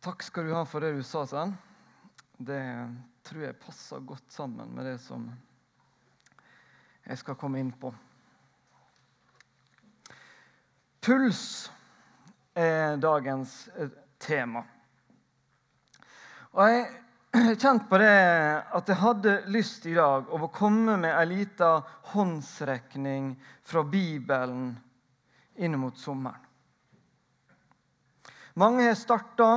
Takk skal du ha for det du sa, Sven. Det tror jeg passer godt sammen med det som jeg skal komme inn på. Puls er dagens eh, tema. Og jeg har kjent på det at jeg hadde lyst i dag å komme med ei lita håndsrekning fra Bibelen inn mot sommeren. Mange har starta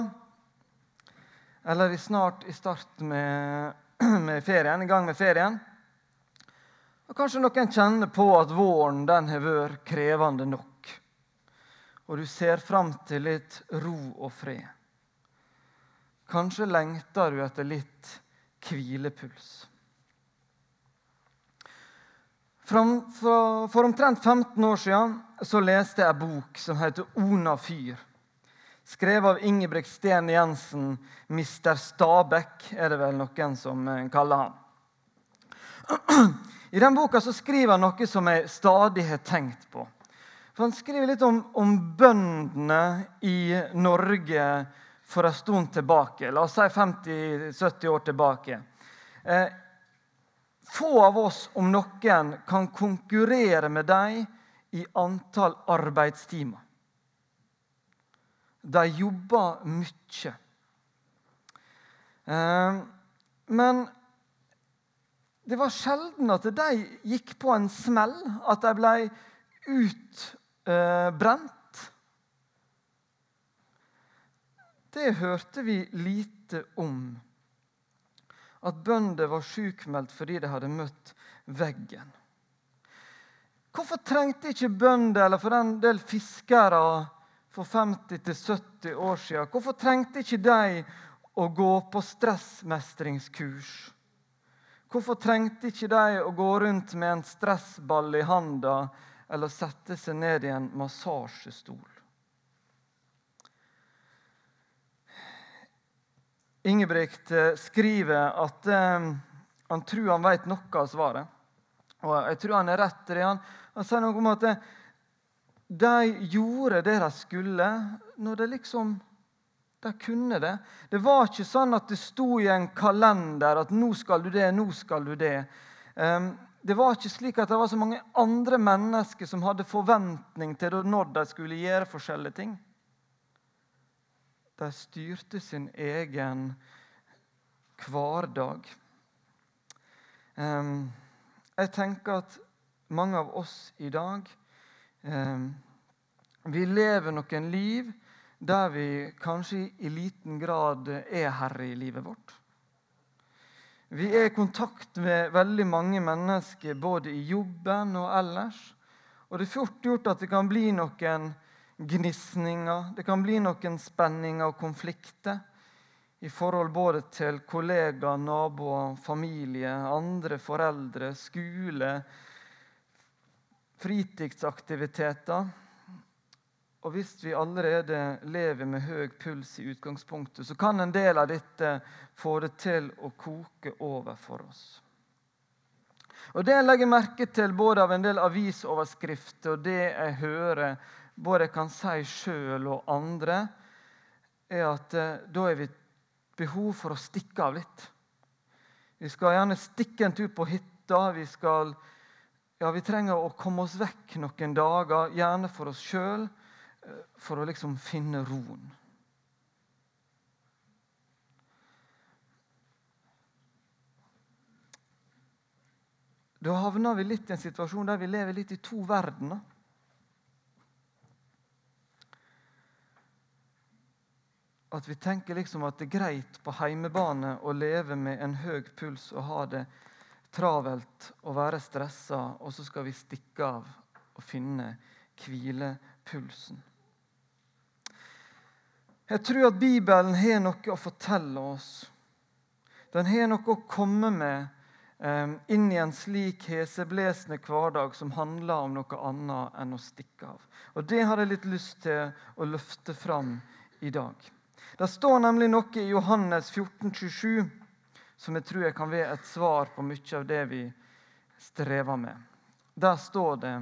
eller er snart i start med, med ferien, i gang med ferien. Og Kanskje noen kjenner på at våren den har vært krevende nok. Og du ser fram til litt ro og fred. Kanskje lengter du etter litt hvilepuls. For omtrent 15 år siden så leste jeg en bok som heter 'Ona fyr' skrevet av Ingebrigt Sten Jensen. Mister Stabæk er det vel noen som eh, kaller han. I den boka så skriver han noe som jeg stadig har tenkt på. For Han skriver litt om, om bøndene i Norge for en stund tilbake. La oss si 50-70 år tilbake. Eh, få av oss, om noen, kan konkurrere med dem i antall arbeidstimer. De jobba mye. Eh, men det var sjelden at de gikk på en smell, at de ble utbrent. Det hørte vi lite om. At bønder var sjukmeldt fordi de hadde møtt veggen. Hvorfor trengte ikke bønder eller for den del fiskere for 50-70 år siden, hvorfor trengte ikke de å gå på stressmestringskurs? Hvorfor trengte ikke de å gå rundt med en stressball i handa eller sette seg ned i en massasjestol? Ingebrigt eh, skriver at eh, han tror han vet noe av svaret. Og jeg tror han er rett i det. Han, han sier noe om at eh, de gjorde det de skulle, når de liksom de kunne det. Det var ikke sånn at det sto i en kalender at 'nå skal du det', 'nå skal du det'. Ehm, det var ikke slik at det var så mange andre mennesker som hadde forventning til når de skulle gjøre forskjellige ting. De styrte sin egen hverdag. Ehm, jeg tenker at mange av oss i dag vi lever noen liv der vi kanskje i liten grad er herre i livet vårt. Vi er i kontakt med veldig mange mennesker både i jobben og ellers. Og det er fort gjort at det kan bli noen gnisninger, det kan bli noen spenninger og konflikter i forhold både til kollegaer, naboer, familie, andre foreldre, skole, fritidsaktiviteter. Og hvis vi allerede lever med høy puls i utgangspunktet, så kan en del av dette få det til å koke over for oss. Og Det jeg legger merke til både av en del avisoverskrifter og det jeg hører, både jeg kan si sjøl og andre, er at eh, da er vi behov for å stikke av litt. Vi skal gjerne stikke en tur på hytta. Vi skal ja, vi trenger å komme oss vekk noen dager, gjerne for oss sjøl, eh, for å liksom finne roen. Da havner vi litt i en situasjon der vi lever litt i to verdener. At vi tenker liksom at det er greit på heimebane å leve med en høy puls og ha det travelt og være stressa, og så skal vi stikke av og finne hvilepulsen. Jeg tror at Bibelen har noe å fortelle oss. Den har noe å komme med um, inn i en slik heseblesende hverdag som handler om noe annet enn å stikke av. Og Det har jeg litt lyst til å løfte fram i dag. Det står nemlig noe i Johannes 14, 27 som jeg tror jeg kan være et svar på mye av det vi strever med. Der står det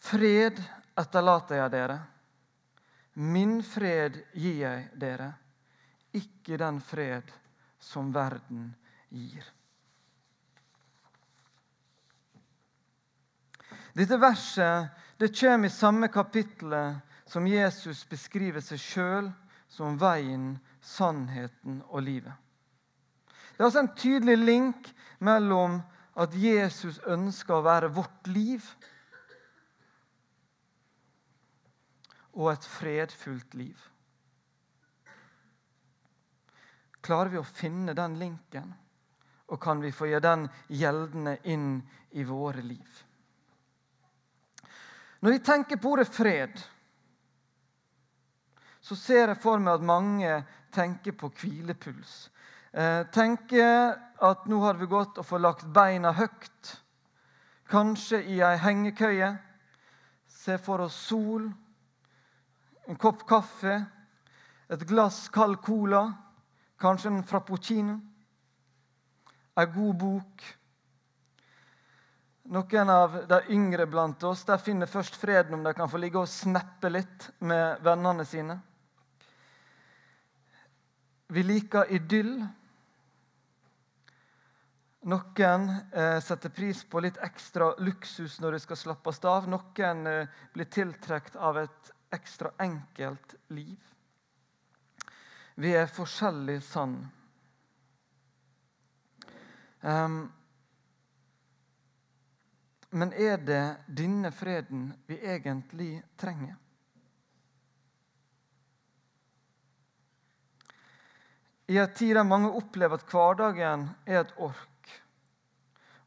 Fred etterlater jeg dere. Min fred gir jeg dere, ikke den fred som verden gir. Dette verset det kommer i samme kapittel som Jesus beskriver seg sjøl som veien, sannheten og livet. Det er altså en tydelig link mellom at Jesus ønsker å være vårt liv, og et fredfullt liv. Klarer vi å finne den linken, og kan vi få gjøre den gjeldende inn i våre liv? Når vi tenker på ordet fred, så ser jeg for meg at mange tenker på hvilepuls. Eh, tenker at nå har vi gått og fått lagt beina høyt, kanskje i ei hengekøye. Se for oss sol, en kopp kaffe, et glass kald cola, kanskje en frappuccino, ei god bok noen av de yngre blant oss der finner først freden om de kan få ligge og snappe litt med vennene sine. Vi liker idyll. Noen eh, setter pris på litt ekstra luksus når de skal slappes av. Noen eh, blir tiltrukket av et ekstra enkelt liv. Vi er forskjellig sann. Um, men er det denne freden vi egentlig trenger? I en tid der mange opplever at hverdagen er et ork,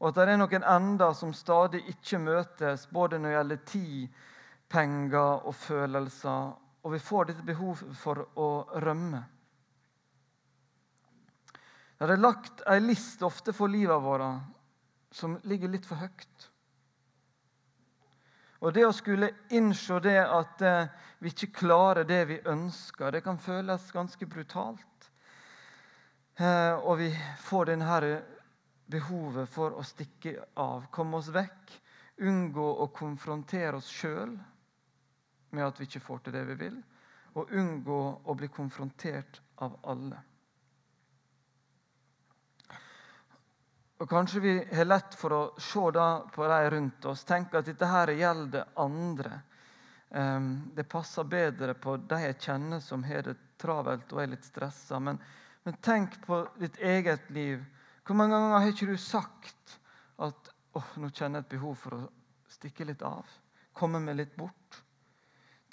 og at det er noen ender som stadig ikke møtes, både når det gjelder tid, penger og følelser, og vi får dette behovet for å rømme. Det er lagt ei list ofte for livet vårt som ligger litt for høyt. Og det å skulle innse det at eh, vi ikke klarer det vi ønsker, det kan føles ganske brutalt. Eh, og vi får denne behovet for å stikke av, komme oss vekk, unngå å konfrontere oss sjøl med at vi ikke får til det vi vil, og unngå å bli konfrontert av alle. Og Kanskje vi har lett for å se på de rundt oss, tenke at dette her gjelder andre. Um, det passer bedre på de jeg kjenner som har det travelt og er litt stressa. Men, men, tenk på ditt eget liv. Hvor mange ganger har ikke du sagt at oh, nå kjenner jeg et behov for å stikke litt av? Komme meg litt bort?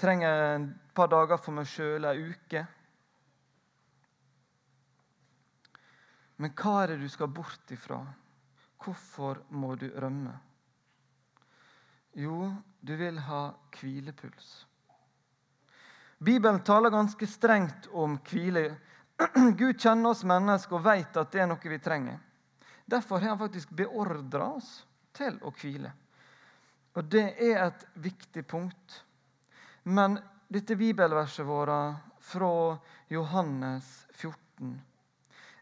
Trenger jeg et par dager for meg sjøl, ei uke? Men hva er det du skal bort ifra? Hvorfor må du rømme? Jo, du vil ha hvilepuls. Bibelen taler ganske strengt om hvile. Gud kjenner oss mennesker og vet at det er noe vi trenger. Derfor har han faktisk beordra oss til å hvile. Og det er et viktig punkt. Men dette bibelverset vårt fra Johannes 14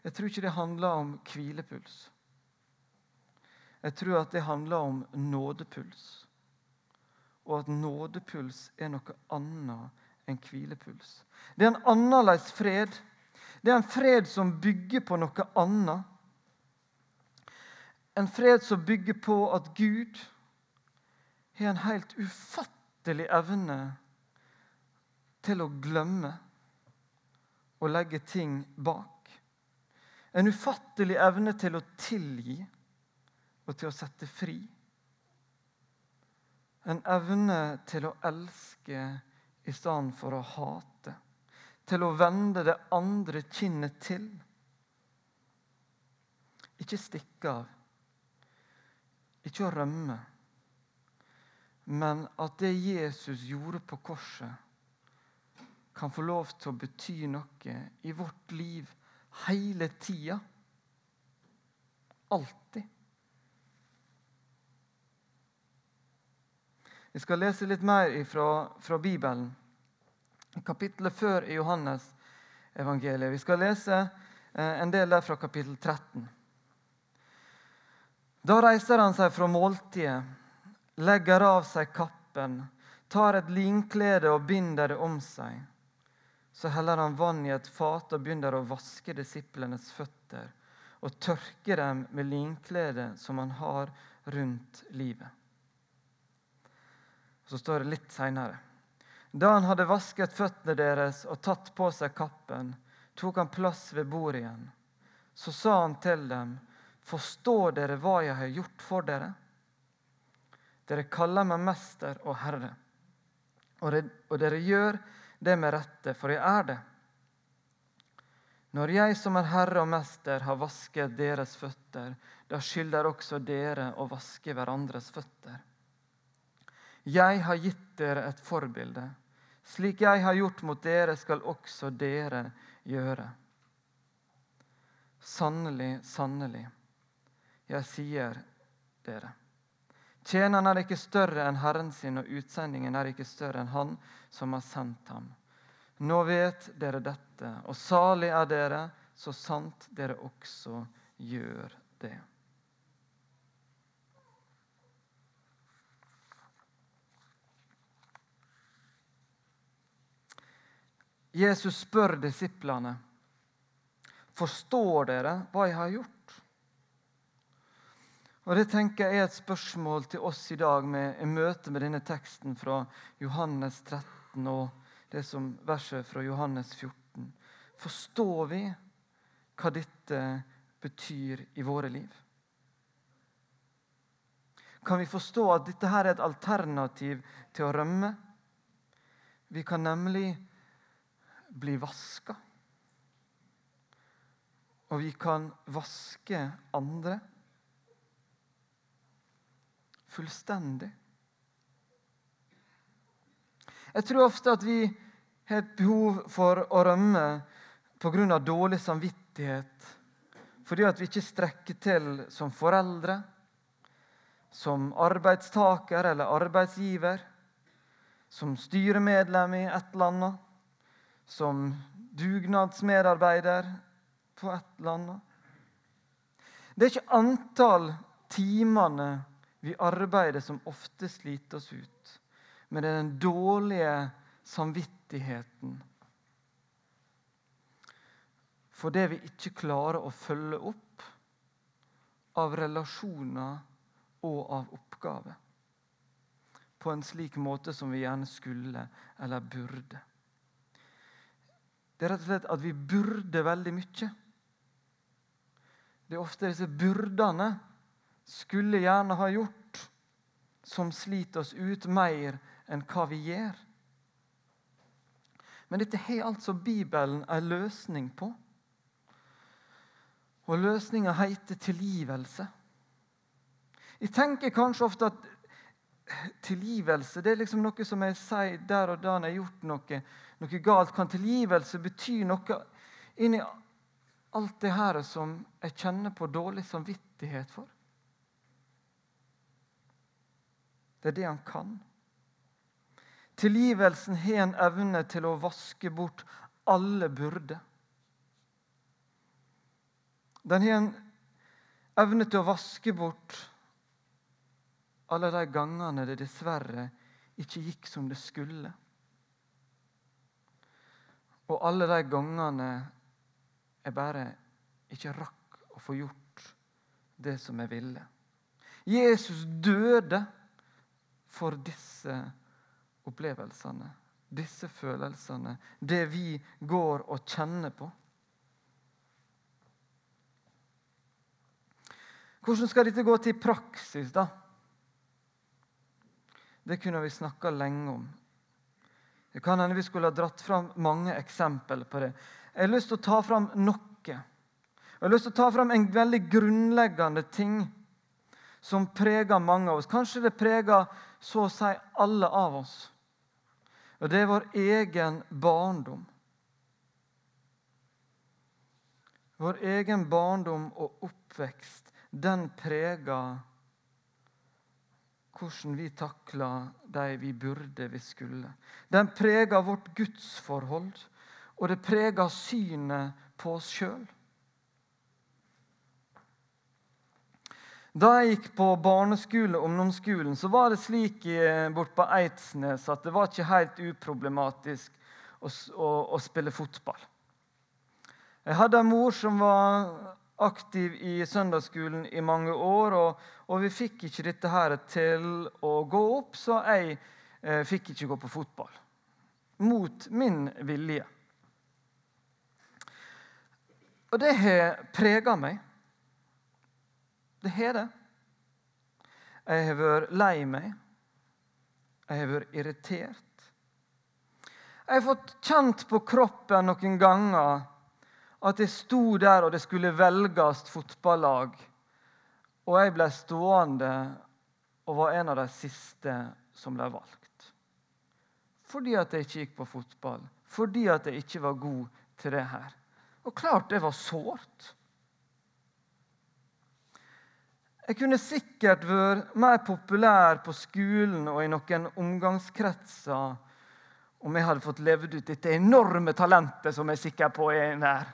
Jeg tror ikke det handler om hvilepuls. Jeg tror at det handler om nådepuls. Og at nådepuls er noe annet enn hvilepuls. Det er en annerledes fred. Det er en fred som bygger på noe annet. En fred som bygger på at Gud har en helt ufattelig evne til å glemme og legge ting bak. En ufattelig evne til å tilgi og til å sette fri. En evne til å elske i stedet for å hate. Til å vende det andre kinnet til. Ikke stikke av. Ikke å rømme. Men at det Jesus gjorde på korset, kan få lov til å bety noe i vårt liv hele tida. Alltid. Vi skal lese litt mer fra, fra Bibelen. Kapittelet før i Johannes evangeliet. Vi skal lese eh, en del der fra kapittel 13. Da reiser han seg fra måltidet, legger av seg kappen, tar et linklede og binder det om seg. Så heller han vann i et fat og begynner å vaske disiplenes føtter og tørke dem med linkledet som han har rundt livet. Så står det litt seinere. Da han hadde vasket føttene deres og tatt på seg kappen, tok han plass ved bordet igjen. Så sa han til dem, Forstår dere hva jeg har gjort for dere? Dere kaller meg mester og herre, og, dere gjør det med rette, for jeg er det. Når jeg som er herre og mester har vasket deres føtter, da skylder også dere å vaske hverandres føtter. Jeg har gitt dere et forbilde. Slik jeg har gjort mot dere, skal også dere gjøre. Sannelig, sannelig, jeg sier dere. Tjeneren er ikke større enn Herren sin, og utsendingen er ikke større enn Han som har sendt ham. Nå vet dere dette, og salig er dere, så sant dere også gjør det. Jesus spør disiplene forstår dere hva jeg har gjort. Og Det tenker jeg er et spørsmål til oss i dag med, i møte med denne teksten fra Johannes 13 og det som verset fra Johannes 14. Forstår vi hva dette betyr i våre liv? Kan vi forstå at dette her er et alternativ til å rømme? Vi kan nemlig bli vaska. Og vi kan vaske andre fullstendig. Jeg tror ofte at vi har et behov for å rømme pga. dårlig samvittighet. Fordi at vi ikke strekker til som foreldre, som arbeidstaker eller arbeidsgiver, som styremedlem i et eller annet som dugnadsmedarbeider på et eller annet. Det er ikke antall timene vi arbeider, som ofte sliter oss ut, men det er den dårlige samvittigheten for det vi ikke klarer å følge opp av relasjoner og av oppgaver på en slik måte som vi gjerne skulle eller burde. Det er rett og slett at vi burde veldig mye. Det er ofte disse byrdene skulle gjerne ha gjort, som sliter oss ut mer enn hva vi gjør. Men dette har altså Bibelen en løsning på. Og løsninga heter tilgivelse. Jeg tenker kanskje ofte at tilgivelse det er liksom noe som jeg sier der og da når jeg har gjort noe noe galt, kan tilgivelse bety noe inni alt det her som jeg kjenner på dårlig samvittighet for. Det er det han kan. Tilgivelsen har en evne til å vaske bort alle byrder. Den har en evne til å vaske bort alle de gangene det dessverre ikke gikk som det skulle. Og alle de gangene jeg bare ikke rakk å få gjort det som jeg ville. Jesus døde for disse opplevelsene, disse følelsene, det vi går og kjenner på. Hvordan skal dette gå til praksis, da? Det kunne vi snakka lenge om. Det kan hende vi skulle ha dratt fram mange eksempler på det. Jeg har lyst til å ta fram noe. Jeg har lyst til å ta fram en veldig grunnleggende ting som preger mange av oss. Kanskje det preger så å si alle av oss. Og det er vår egen barndom. Vår egen barndom og oppvekst, den preger hvordan vi takler de vi burde, vi skulle. Den preger vårt gudsforhold, og det preger synet på oss sjøl. Da jeg gikk på barneskole og ungdomsskolen, så var det slik bort på Eidsnes at det var ikke helt uproblematisk å, å, å spille fotball. Jeg hadde en mor som var aktiv i søndagsskolen i mange år, og, og vi fikk ikke dette her til å gå opp, så jeg eh, fikk ikke gå på fotball. Mot min vilje. Og det har prega meg. Det har det. Jeg har vært lei meg. Jeg har vært irritert. Jeg har fått kjent på kroppen noen ganger at jeg sto der, og det skulle velges fotballag. Og jeg ble stående og var en av de siste som ble valgt. Fordi at jeg ikke gikk på fotball, fordi at jeg ikke var god til det her. Og klart det var sårt. Jeg kunne sikkert vært mer populær på skolen og i noen omgangskretser om jeg hadde fått levd ut dette enorme talentet som jeg er sikker på er der.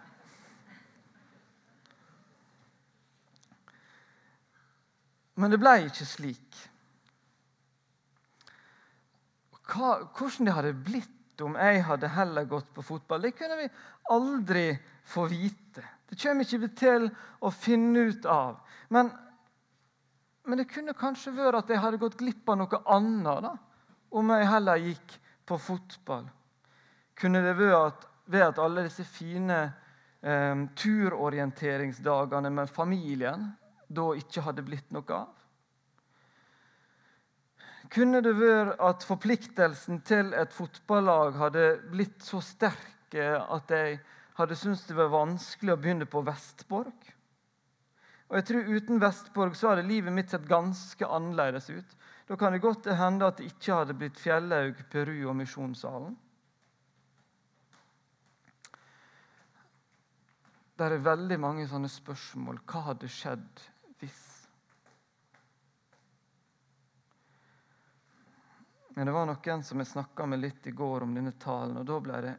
Men det ble ikke slik. Hva, hvordan det hadde blitt om jeg hadde heller gått på fotball, det kunne vi aldri få vite. Det kommer ikke vi til å finne ut av. Men men det kunne kanskje vært at jeg hadde gått glipp av noe annet da, om jeg heller gikk på fotball. Kunne det vært ved at alle disse fine eh, turorienteringsdagene med familien da ikke hadde blitt noe av? Kunne det vært at forpliktelsen til et fotballag hadde blitt så sterk at jeg hadde syntes det var vanskelig å begynne på Vestborg? Og jeg tror Uten Vestborg så hadde livet mitt sett ganske annerledes ut. Da kan det godt hende at det ikke hadde blitt Fjellhaug, Peru og Misjonssalen. Det er veldig mange sånne spørsmål. Hva hadde skjedd hvis? Men det var noen som jeg snakka med litt i går om denne talen, og da ble det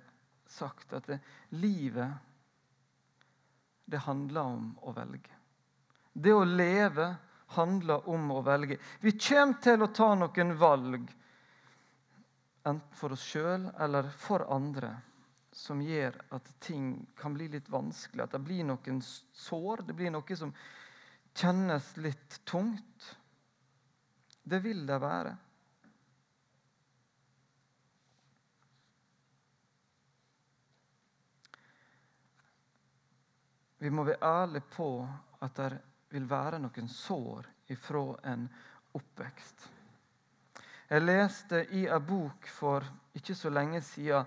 sagt at det, livet, det handler om å velge. Det å leve handler om å velge. Vi kommer til å ta noen valg, enten for oss sjøl eller for andre, som gjør at ting kan bli litt vanskelig. At det blir noen sår, det blir noe som kjennes litt tungt. Det vil det være. Vi må være ærlige på at det vil være noen sår ifra en oppvekst. Jeg leste i en bok for ikke så lenge siden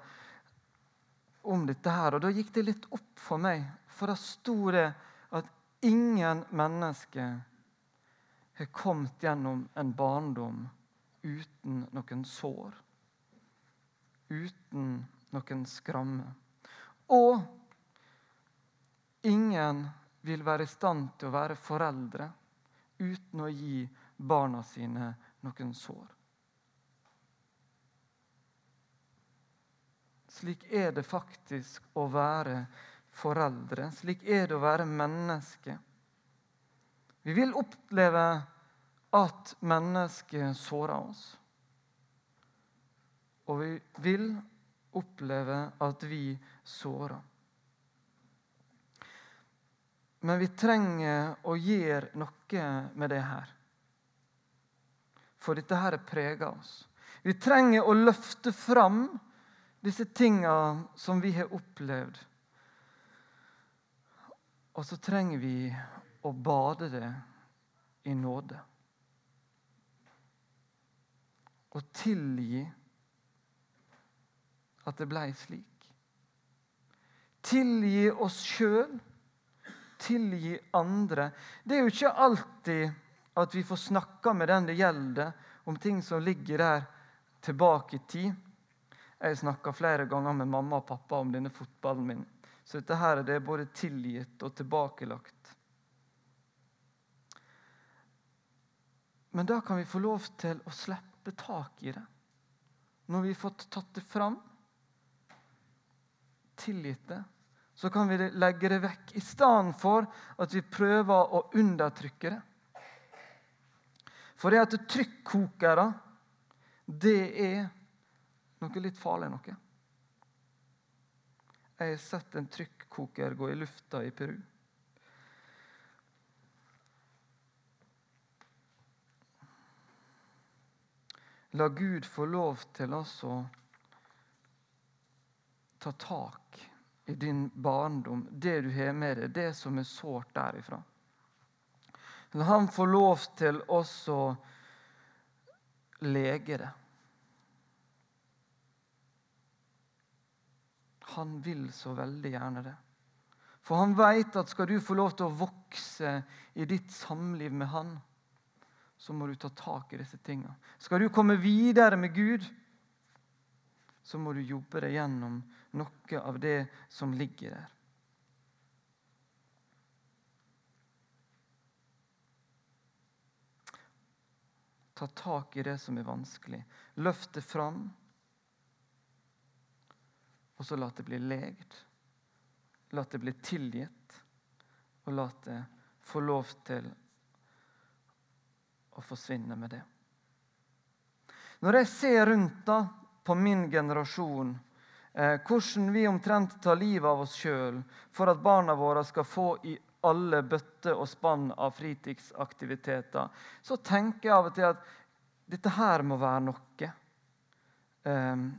om dette her, og da gikk det litt opp for meg. For da sto det ingen mennesker har kommet gjennom en barndom uten noen sår. Uten noen skramme. Og ingen vil være i stand til å være foreldre uten å gi barna sine noen sår. Slik er det faktisk å være foreldre. Slik er det å være menneske. Vi vil oppleve at mennesket sårer oss. Og vi vil oppleve at vi sårer. Men vi trenger å gjøre noe med det her. For dette her preger oss. Vi trenger å løfte fram disse tinga som vi har opplevd. Og så trenger vi å bade det i nåde. Og tilgi at det blei slik. Tilgi oss sjøl tilgi andre. Det er jo ikke alltid at vi får snakka med den det gjelder, om ting som ligger der tilbake i tid. Jeg snakka flere ganger med mamma og pappa om denne fotballen min. Så dette her det er både tilgitt og tilbakelagt. Men da kan vi få lov til å slippe tak i det. Når vi har fått tatt det fram, tilgitt det, så kan vi legge det vekk, i stedet for at vi prøver å undertrykke det. For det at trykkokere, det er noe litt farlig noe. Jeg har sett en trykkoker gå i lufta i Peru. La Gud få lov til oss å ta tak i din barndom, det du har med deg, det som er sårt derifra. La Han få lov til oss å lege det. Han vil så veldig gjerne det. For han veit at skal du få lov til å vokse i ditt samliv med Han, så må du ta tak i disse tingene. Skal du komme videre med Gud, så må du jobbe deg gjennom noe av det som ligger der. Ta tak i det som er vanskelig. Løft det fram, og så la det bli legd. La det bli tilgitt, og la det få lov til å forsvinne med det. Når jeg ser rundt da, på min generasjon, eh, hvordan vi omtrent tar livet av oss sjøl for at barna våre skal få i alle bøtter og spann av fritidsaktiviteter, så tenker jeg av og til at dette her må være noe eh,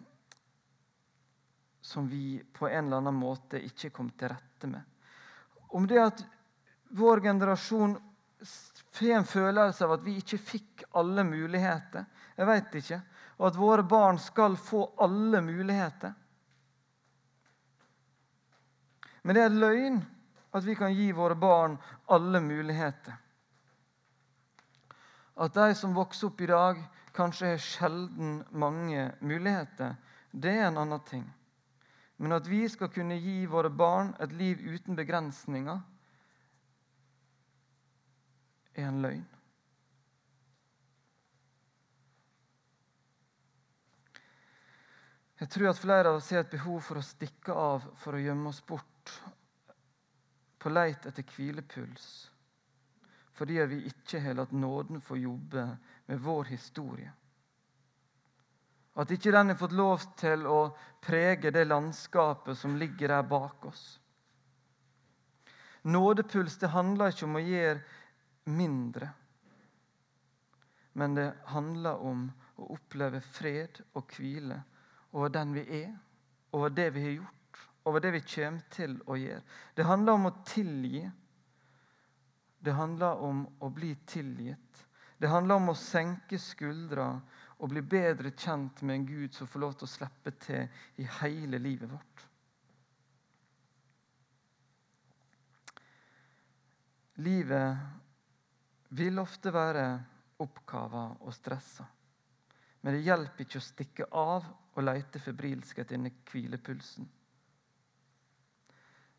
som vi på en eller annen måte ikke kom til rette med. Om det at vår generasjon får en følelse av at vi ikke fikk alle muligheter. Jeg veit ikke. Og at våre barn skal få alle muligheter. Men det er løgn at vi kan gi våre barn alle muligheter. At de som vokser opp i dag, kanskje har sjelden mange muligheter, det er en annen ting. Men at vi skal kunne gi våre barn et liv uten begrensninger, er en løgn. Jeg tror at flere av oss har et behov for å stikke av for å gjemme oss bort på leit etter hvilepuls, fordi vi ikke har latt nåden få jobbe med vår historie. At ikke den har fått lov til å prege det landskapet som ligger der bak oss. Nådepuls det handler ikke om å gjøre mindre. Men det handler om å oppleve fred og hvile over den vi er, over det vi har gjort, over det vi kommer til å gjøre. Det handler om å tilgi. Det handler om å bli tilgitt. Det handler om å senke skuldra og bli bedre kjent med en Gud som får lov til å slippe til i hele livet vårt. Livet vil ofte være oppgaver og stressa. Men det hjelper ikke å stikke av og lete febrilsk etter denne hvilepulsen.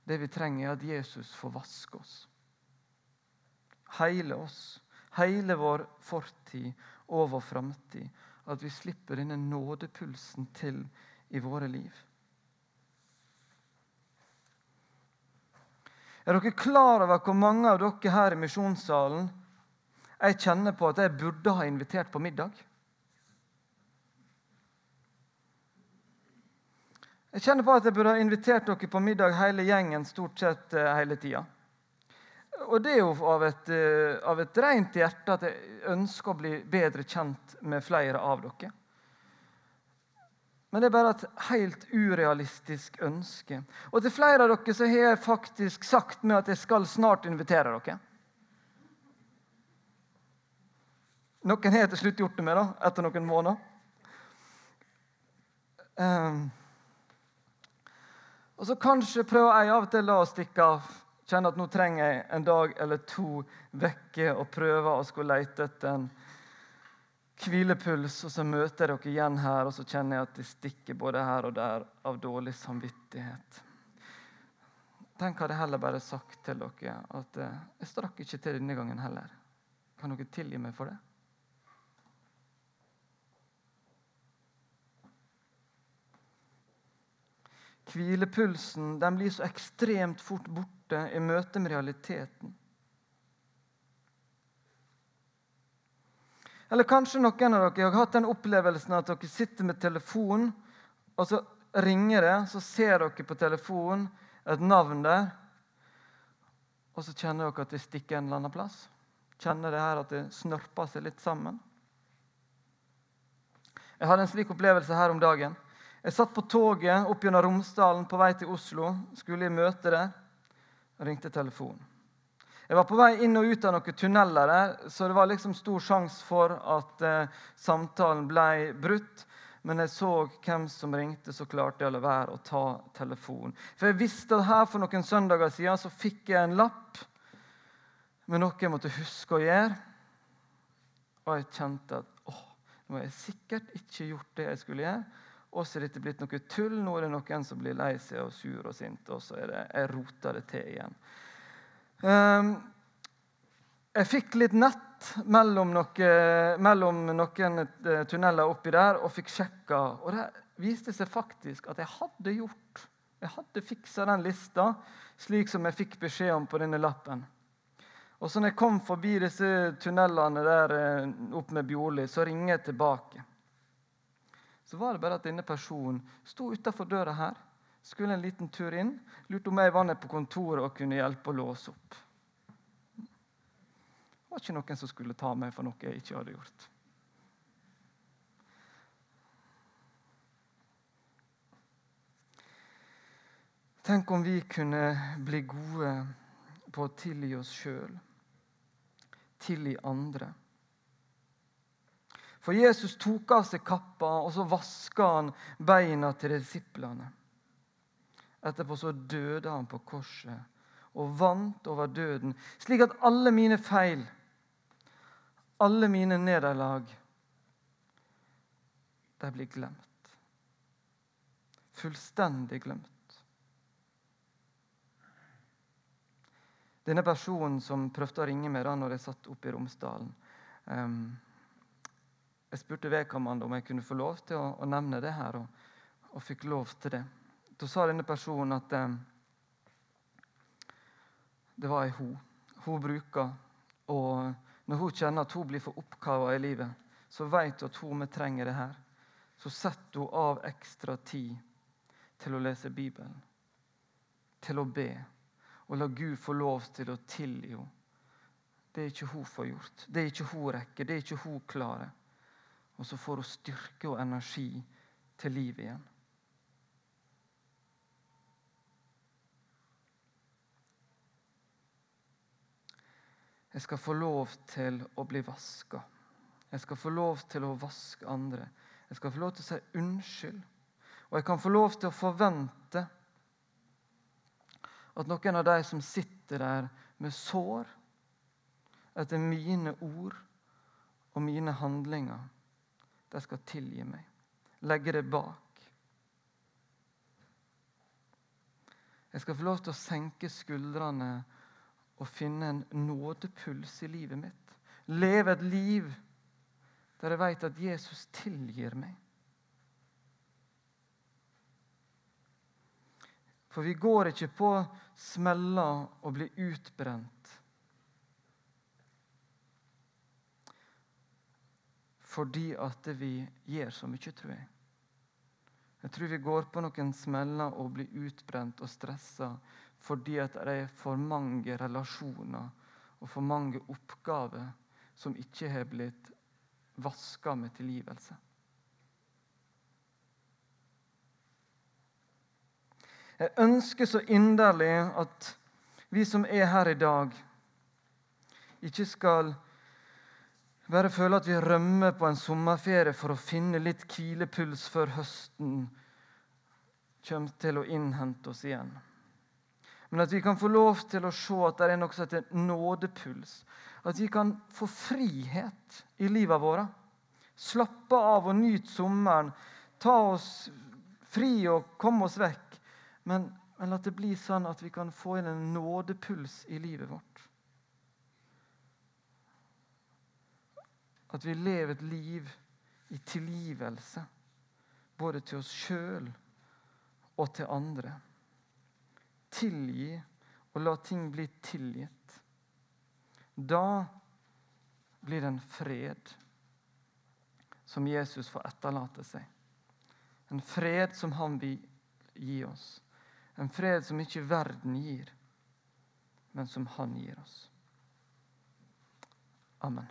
Det vi trenger, er at Jesus får vaske oss. Heile oss. Hele vår fortid og vår framtid. At vi slipper denne nådepulsen til i våre liv. Er dere klar over hvor mange av dere her i misjonssalen jeg kjenner på at jeg burde ha invitert på middag. Jeg kjenner på at jeg burde ha invitert dere på middag hele gjengen stort sett eh, hele tida. Og det er jo av et, eh, av et rent hjerte at jeg ønsker å bli bedre kjent med flere av dere. Men det er bare et helt urealistisk ønske. Og til flere av dere så har jeg faktisk sagt med at jeg skal snart invitere dere. Noen har til slutt gjort det med, da, etter noen måneder. Um, og så kanskje prøver jeg av og til å stikke av. Kjenne at nå trenger jeg en dag eller to vekke og prøve å skulle lete etter en hvilepuls. Og så møter jeg dere igjen her, og så kjenner jeg at det stikker både her og der av dårlig samvittighet. Tenk hadde jeg heller bare sagt til dere at eh, jeg strakk ikke til denne gangen heller. Kan dere tilgi meg for det? Hvilepulsen den blir så ekstremt fort borte i møte med realiteten. Eller kanskje noen av dere har hatt den opplevelsen at dere sitter med telefon, og så ringer det, så ser dere på telefonen et navn der, og så kjenner dere at det stikker en eller annen plass. Kjenner det her at det snørper seg litt sammen. Jeg hadde en slik opplevelse her om dagen. Jeg satt på toget opp gjennom Romsdalen på vei til Oslo. Skulle i møte der. Ringte telefonen. Jeg var på vei inn og ut av noen tunneler der, så det var liksom stor sjanse for at eh, samtalen ble brutt. Men jeg så hvem som ringte, så klarte jeg å la være å ta telefonen. For jeg visste at her for noen søndager siden så fikk jeg en lapp med noe jeg måtte huske å gjøre. Og jeg kjente at å, nå har jeg sikkert ikke gjort det jeg skulle gjøre. Og så er dette blitt noe tull. Nå er det noen som blir lei seg og sur og sint. Og så er det, jeg roter det til igjen. Um, jeg fikk litt nett mellom, noe, mellom noen eh, tunneler oppi der og fikk sjekka. Og det viste seg faktisk at jeg hadde gjort Jeg hadde fiksa den lista slik som jeg fikk beskjed om på denne lappen. Og så når jeg kom forbi disse tunnelene der eh, opp med Bjorli, så ringer jeg tilbake så var det bare at denne personen sto utafor døra her, skulle en liten tur inn, lurte om jeg var nede på kontoret og kunne hjelpe å låse opp. Det var ikke noen som skulle ta meg for noe jeg ikke hadde gjort. Tenk om vi kunne bli gode på å tilgi oss sjøl, tilgi andre. For Jesus tok av seg kappa, og så vaska han beina til disiplene. Etterpå så døde han på korset og vant over døden, slik at alle mine feil, alle mine nederlag, de blir glemt. Fullstendig glemt. Denne personen som prøvde å ringe meg da når jeg satt oppe i Romsdalen um, jeg spurte vedkommende om jeg kunne få lov til å, å nevne det her, og, og, fikk lov til det. Da sa denne personen at eh, det var ei hun. Hun bruker og Når hun kjenner at hun blir for oppkava i livet, så vet hun at hun trenger det her. Så setter hun av ekstra tid til å lese Bibelen, til å be, og la Gud få lov til å tilgi henne. Det er ikke hun får gjort. Det er ikke hun rekker. Det er ikke hun klarer. Og så får hun styrke og energi til livet igjen. Jeg skal få lov til å bli vaska. Jeg skal få lov til å vaske andre. Jeg skal få lov til å si unnskyld. Og jeg kan få lov til å forvente at noen av de som sitter der med sår etter mine ord og mine handlinger, de skal tilgi meg. Legge det bak. Jeg skal få lov til å senke skuldrene og finne en nådepuls i livet mitt. Leve et liv der jeg vet at Jesus tilgir meg. For vi går ikke på smeller og blir utbrent fordi at vi gjør så mye, tror jeg. Jeg tror vi går på noen smeller og blir utbrent og stressa fordi at det er for mange relasjoner og for mange oppgaver som ikke har blitt vaska med tilgivelse. Jeg ønsker så inderlig at vi som er her i dag, ikke skal bare føle at vi rømmer på en sommerferie for å finne litt hvilepuls før høsten kommer til å innhente oss igjen. Men at vi kan få lov til å se at det er noe som heter nådepuls. At vi kan få frihet i livet vårt. Slappe av og nyte sommeren. Ta oss fri og komme oss vekk. Men, men at det blir sånn at vi kan få inn en nådepuls i livet vårt. At vi lever et liv i tilgivelse, både til oss sjøl og til andre. Tilgi og la ting bli tilgitt. Da blir det en fred. som Jesus får etterlate seg. En fred som han vil gi oss. En fred som ikke verden gir, men som han gir oss. Amen.